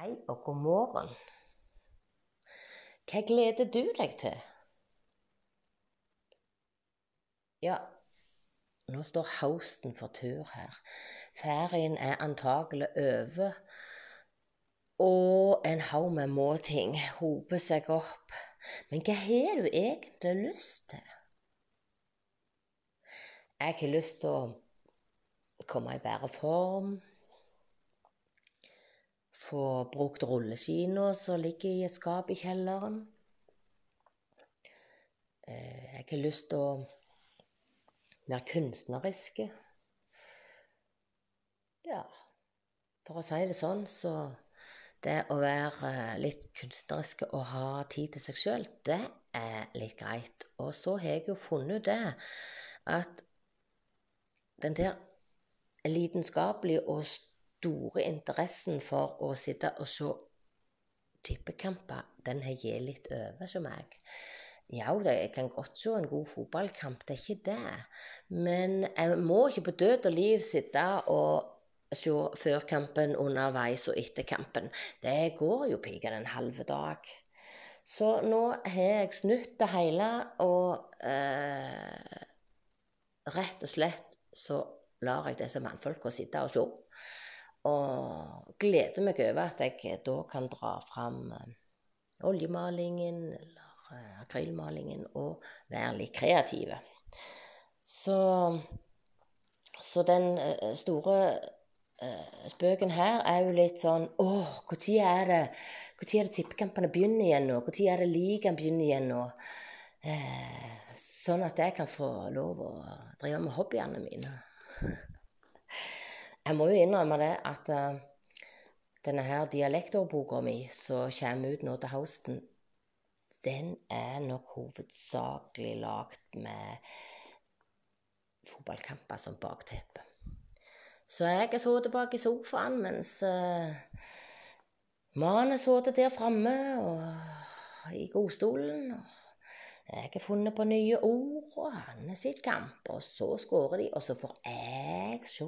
Hei og god morgen. Hva gleder du deg til? Ja, nå står høsten for tur her. Ferien er antagelig over. Og en haug med måting hoper seg opp. Men hva har du egentlig lyst til? Jeg har lyst til å komme i bedre form. Få brukt rulleskina som ligger i et skap i kjelleren. Eh, jeg har lyst til å være kunstneriske. Ja, for å si det sånn, så det å være litt kunstnerisk og ha tid til seg sjøl, det er litt greit. Og så har jeg jo funnet ut det at den der lidenskapelige og store interessen for å sitte og se tippekamper, den har gitt litt over som meg. Ja, jeg kan godt se en god fotballkamp, det er ikke det. Men jeg må ikke på død og liv sitte og se førkampen, underveis og etter kampen. Det går jo piker en halv dag. Så nå har jeg snutt det hele, og eh, rett og slett så lar jeg disse mannfolka sitte og se. Og gleder meg over at jeg da kan dra fram eh, oljemalingen eller Eh, akrylmalingen og være litt kreative. Så, så den eh, store spøken her er jo litt sånn Å, når er det er det tippekampene begynner igjen nå? Når er det ligaen begynner igjen nå? Sånn at jeg kan få lov å drive med hobbyene mine. Jeg må jo innrømme det at uh, denne her dialektordboka mi som kommer ut nå til høsten, den er nok hovedsakelig lagd med fotballkamper som bakteppe. Så jeg har sittet bak i sofaen mens uh, mannen har sittet der framme og i godstolen. og jeg har funnet på nye ord, og han har sitt kamp. Og så skårer de, og så får jeg se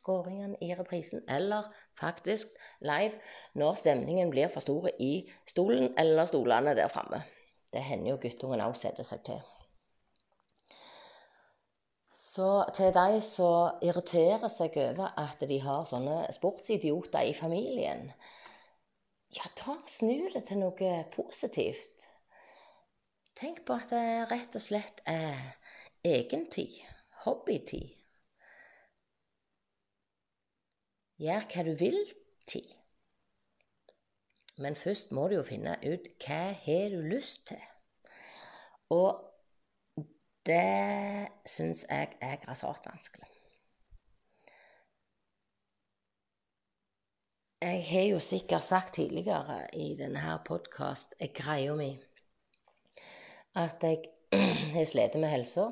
skåringen i reprisen, eller faktisk live, når stemningen blir for stor i stolen eller stolene der framme. Det hender jo guttungen òg setter seg til. Så til de som irriterer seg over at de har sånne sportsidioter i familien, ja, ta snu det til noe positivt. Tenk på at det rett og slett er egentid, hobbytid. Gjør hva du vil-tid. Men først må du jo finne ut hva har du lyst til. Og det syns jeg er grassat vanskelig. Jeg har jo sikkert sagt tidligere i denne podkast-greia mi at jeg har slitt med helsa.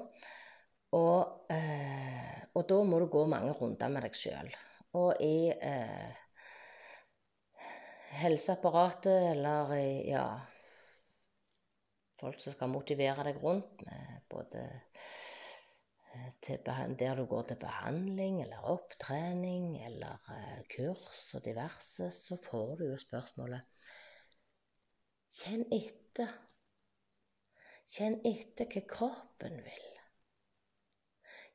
Og, eh, og, da må du gå mange runder med deg sjøl. Og i eh, helseapparatet eller i ja, folk som skal motivere deg rundt med både eh, der du går til behandling eller opptrening eller uh, kurs og diverse, så får du jo spørsmålet Kjenn etter Kjenn etter hva kroppen vil.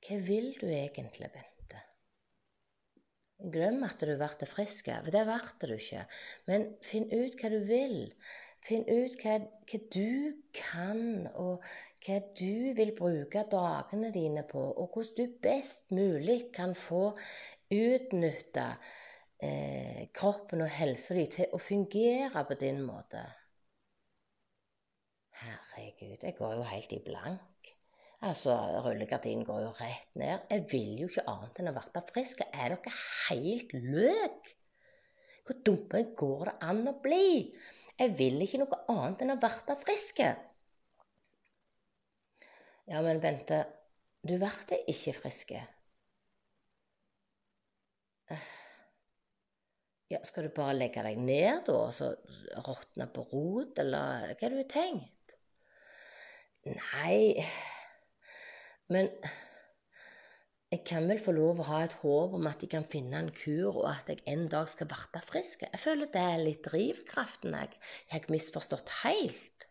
Hva vil du egentlig, Bente? Glem at du ble frisk, for det ble du ikke. Men finn ut hva du vil. Finn ut hva, hva, du kan, og hva du vil bruke dagene dine på, og hvordan du best mulig kan få utnytta eh, kroppen og helsa di til å fungere på din måte. Herregud, jeg går jo helt i blank. Altså, rullegardinen går jo rett ned. Jeg vil jo ikke annet enn å være frisk. Er dere helt løk? Hvor dumme går det an å bli? Jeg vil ikke noe annet enn å bli frisk. Ja, men Bente, du ble ikke frisk. Ja, skal du bare legge deg ned, da, og så råtne på rot, eller hva har du tenkt? Nei Men jeg kan vel få lov å ha et håp om at de kan finne en kur, og at jeg en dag skal bli frisk. Jeg føler det er litt drivkraften. Jeg har misforstått helt.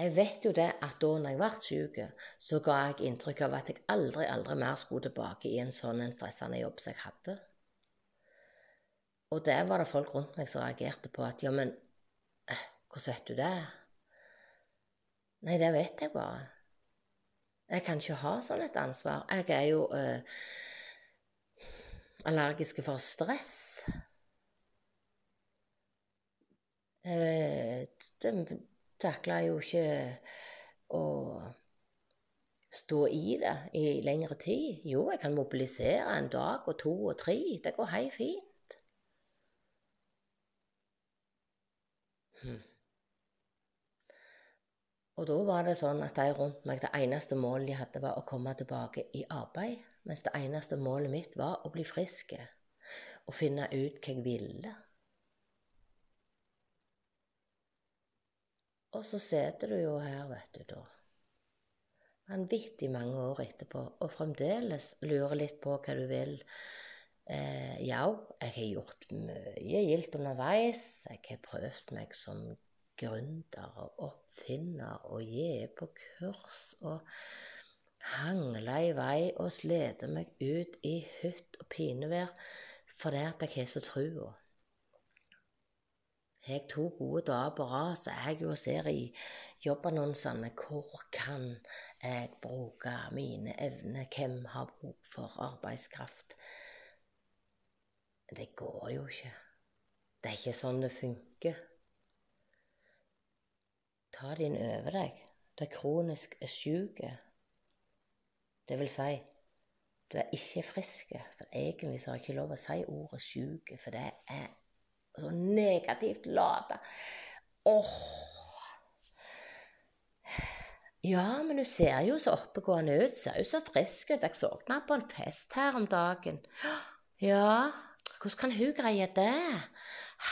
Jeg vet jo det at da når jeg ble syk, så ga jeg inntrykk av at jeg aldri, aldri mer skulle tilbake i en sånn en stressende jobb som jeg hadde. Og det var det folk rundt meg som reagerte på at ja, men eh, hvordan vet du det? Nei, det vet jeg bare. Jeg kan ikke ha sånn et ansvar. Jeg er jo øh, allergisk for stress. Eh, takler takla jo ikke å stå i det i lengre tid. Jo, jeg kan mobilisere en dag og to og tre. Det går helt fint. Hm. Og da var det sånn at de rundt meg, det eneste målet de hadde, var å komme tilbake i arbeid. Mens det eneste målet mitt var å bli frisk og finne ut hva jeg ville. Og så sitter du jo her, vet du, da. Vanvittig mange år etterpå, og fremdeles lurer litt på hva du vil. Eh, ja, jeg har gjort mye gildt underveis. Jeg har prøvd meg som gründer og oppfinner og gi på kurs og hangla i vei og sleter meg ut i hytt og pinevær fordi at jeg har så trua. Har jeg to gode dager på rad, så er jeg jo og ser i jobbannonsene hvor kan jeg bruke mine evner, hvem har bruk for arbeidskraft. Det går jo ikke. Det er ikke sånn det funker. Ta det inn over deg. Du er kronisk syk. Det vil si, du er ikke frisk. For egentlig så har jeg ikke lov å si ordet sjuk, for det er så negativt lada. Åh. Ja, men hun ser jo så oppegående ut. Ser jo så frisk ut. Jeg så på en fest her om dagen. Ja, hvordan kan hun greie det?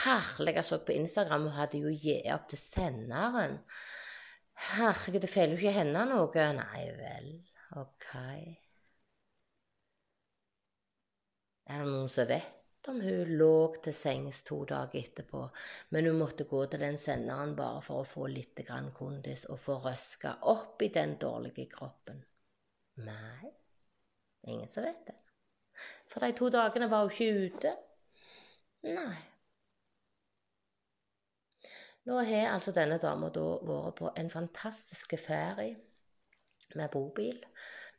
Herlig, jeg så på Instagram, hun hadde jo gitt opp til senderen. Herregud, det feiler jo ikke henne noe. Nei vel, ok. Er det noen som vet om hun lå til sengs to dager etterpå, men hun måtte gå til den senderen bare for å få litt kondis og få røska opp i den dårlige kroppen. Nei, ingen som vet det. For de to dagene var hun ikke ute. Nei. Nå har altså denne dama da vært på en fantastisk ferie med bobil,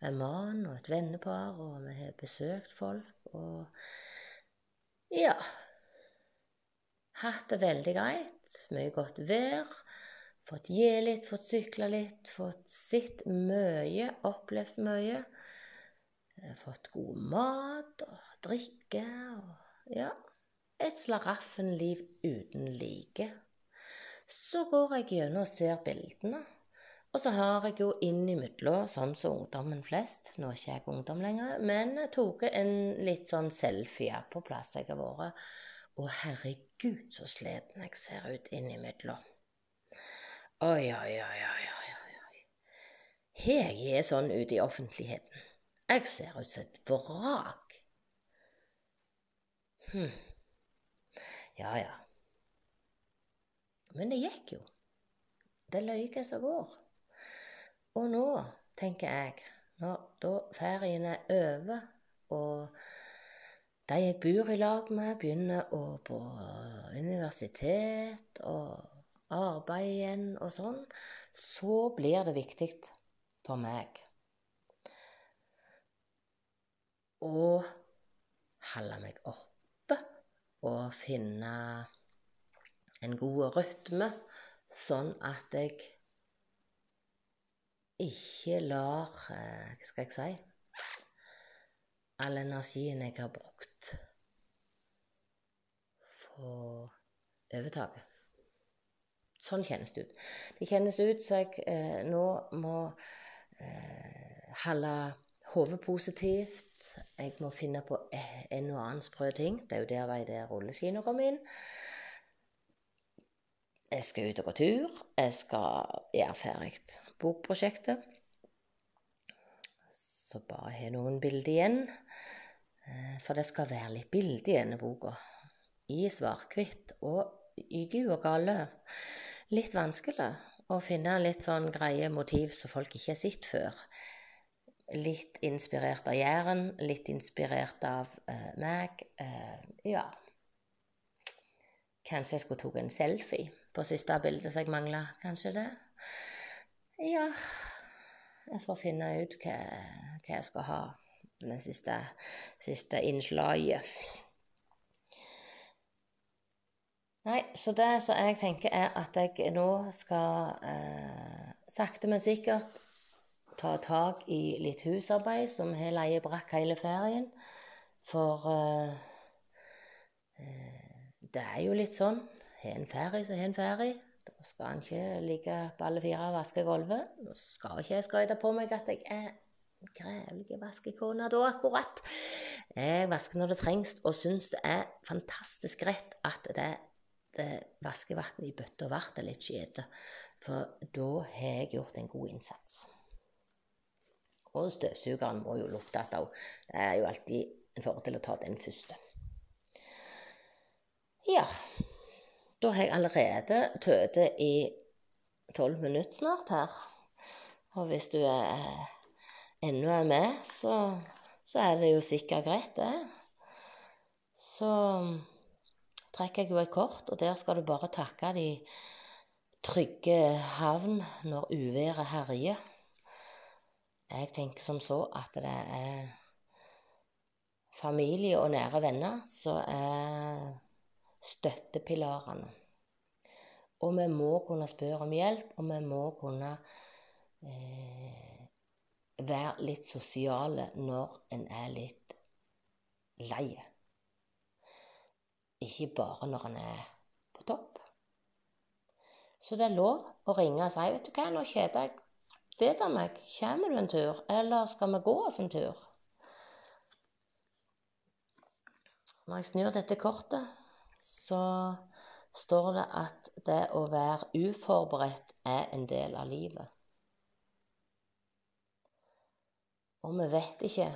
med mann og et vennepar, og vi har besøkt folk. og ja. Hatt det veldig greit. Mye godt vær. Fått gi litt, fått sykle litt, fått sett mye, opplevd mye. Fått god mat og drikke og ja, et slaraffenliv uten like. Så går jeg gjennom og ser bildene. Og så har jeg jo innimellom, sånn som ungdommen flest Nå er ikke jeg ungdom lenger, men jeg tok en litt sånn selfie på plass jeg har vært. Og herregud, så sliten jeg ser ut innimellom. Oi, oi, oi, oi, oi. oi. Jeg er sånn ute i offentligheten. Jeg ser ut som et vrak. Hm. Ja, ja. Men det gikk jo. Det løyker som går. Og nå, tenker jeg, når da ferien er over, og de jeg bor i lag med, begynner å på universitet og arbeid igjen og sånn, så blir det viktig for meg å holde meg oppe og finne en god rytme, sånn at jeg ikke lar eh, Hva skal jeg si All energien jeg har brukt, få overtaket. Sånn kjennes det ut. Det kjennes ut som jeg eh, nå må eh, holde hodet positivt. Jeg må finne på en og annen sprø ting. Det er jo der vei der rulleskiene kommer inn. Jeg skal ut og gå tur. Jeg skal gjøre ferdig bokprosjektet. så bare har jeg noen bilder igjen. Eh, for det skal være litt bilde i denne boka. I svart-hvitt og i gud og gale. Litt vanskelig å finne litt sånn greie motiv som folk ikke har sett før. Litt inspirert av Jæren, litt inspirert av uh, meg. Uh, ja. Kanskje jeg skulle tatt en selfie på siste bildet som jeg mangla. Kanskje det. Ja Jeg får finne ut hva, hva jeg skal ha den siste, siste innslaget. Nei, så det som jeg tenker, er at jeg nå skal eh, sakte, men sikkert ta tak i litt husarbeid, som har leie brakk hele ferien. For eh, eh, det er jo litt sånn. Har en ferie, så har en ferie. Da skal en ikke ligge på alle fire og vaske gulvet. Nå skal ikke jeg skryte på meg at jeg er grevlig vaskekone da, akkurat. Jeg vasker når det trengs, og syns det er fantastisk rett at det vaskevannet i bøtta ble litt skjete. For da har jeg gjort en god innsats. Og støvsugeren må jo luftes òg. Det er jo alltid en fordel å ta den første. Ja. Da har jeg allerede tøtet i tolv minutter snart her. Og hvis du er ennå er med, så, så, er det jo sikkert greit, det. Så trekker jeg jo et kort, og der skal du bare takke de trygge havn når uværet herjer. Jeg tenker som så at det er familie og nære venner som er støttepilarene. Og vi må kunne spørre om hjelp, og vi må kunne eh, være litt sosiale når en er litt lei. Ikke bare når en er på topp. Så det er lov å ringe og si 'Vet du hva, nå kjeder jeg vet av meg. Kommer du en tur, eller skal vi gå oss en tur?' Når jeg snur dette kortet, så står det at det å være uforberedt er en del av livet. Og vi vet ikke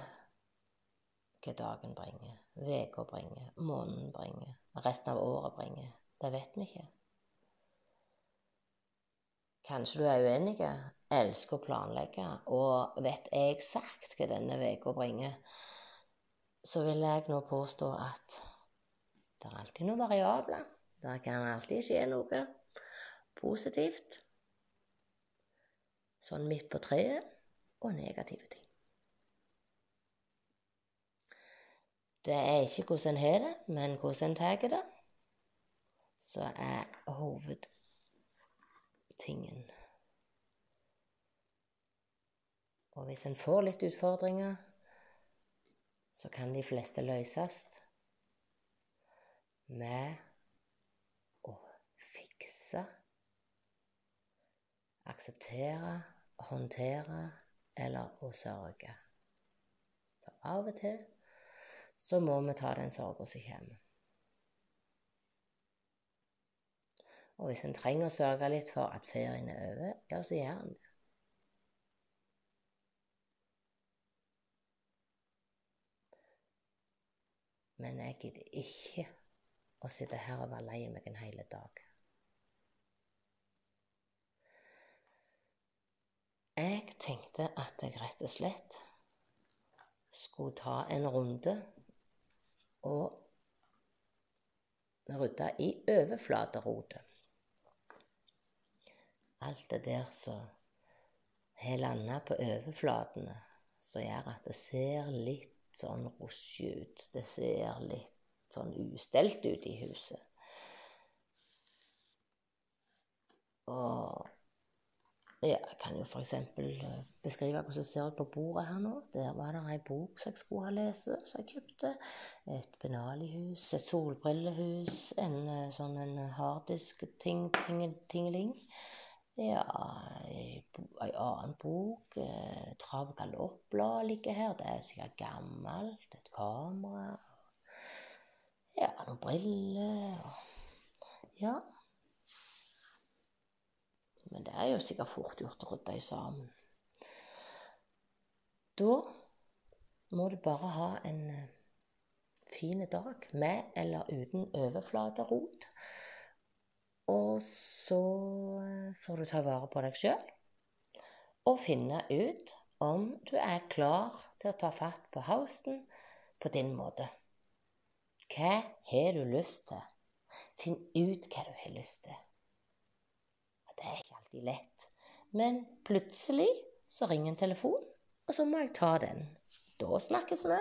hva dagen bringer, uka bringer, måneden bringer, resten av året bringer. Det vet vi ikke. Kanskje du er uenig, elsker å planlegge og vet eksakt hva denne uka bringer. Så vil jeg nå påstå at det er alltid noen variabler. Det kan alltid skje noe positivt. Sånn midt på treet og negative ting. Det er ikke hvordan en har det, men hvordan en tar det, så er hovedtingen. Og hvis en får litt utfordringer, så kan de fleste løses med å fikse, akseptere, håndtere eller å sørge. For av og til så må vi ta den sorga som kommer. Og hvis en trenger å sørge litt for at ferien er over, ja, så gjør en det. Men jeg gidder ikke å sitte her og være lei meg en hel dag. Jeg tenkte at jeg rett og slett skulle ta en runde og rydde i overflaterotet. Alt det der som har landa på overflatene, som gjør at det ser litt sånn rusje ut. Det ser litt sånn ustelt ut i huset. Og ja, jeg kan jo f.eks. Eh, beskrive hvordan det ser ut på bordet her nå. Der var det ei bok som jeg skulle ha lest, som jeg kjøpte. Et Benali-hus, et solbrillehus, en eh, sånn en harddisk-tingeling. Ja, ei, annen bok. Eh, Trav galoppblad ligger her. Det er sikkert gammelt. Et kamera. Ja, noen briller. Ja. Men det er jo sikkert fort gjort å rydde sammen. Da må du bare ha en eh, fin dag med eller uten overflaterot. Og så eh, får du ta vare på deg sjøl og finne ut om du er klar til å ta fatt på hausten på din måte. Hva har du lyst til? Finn ut hva du har lyst til. Det er ikke alltid lett, men plutselig så ringer en telefon, og så må jeg ta den. Da snakkes vi.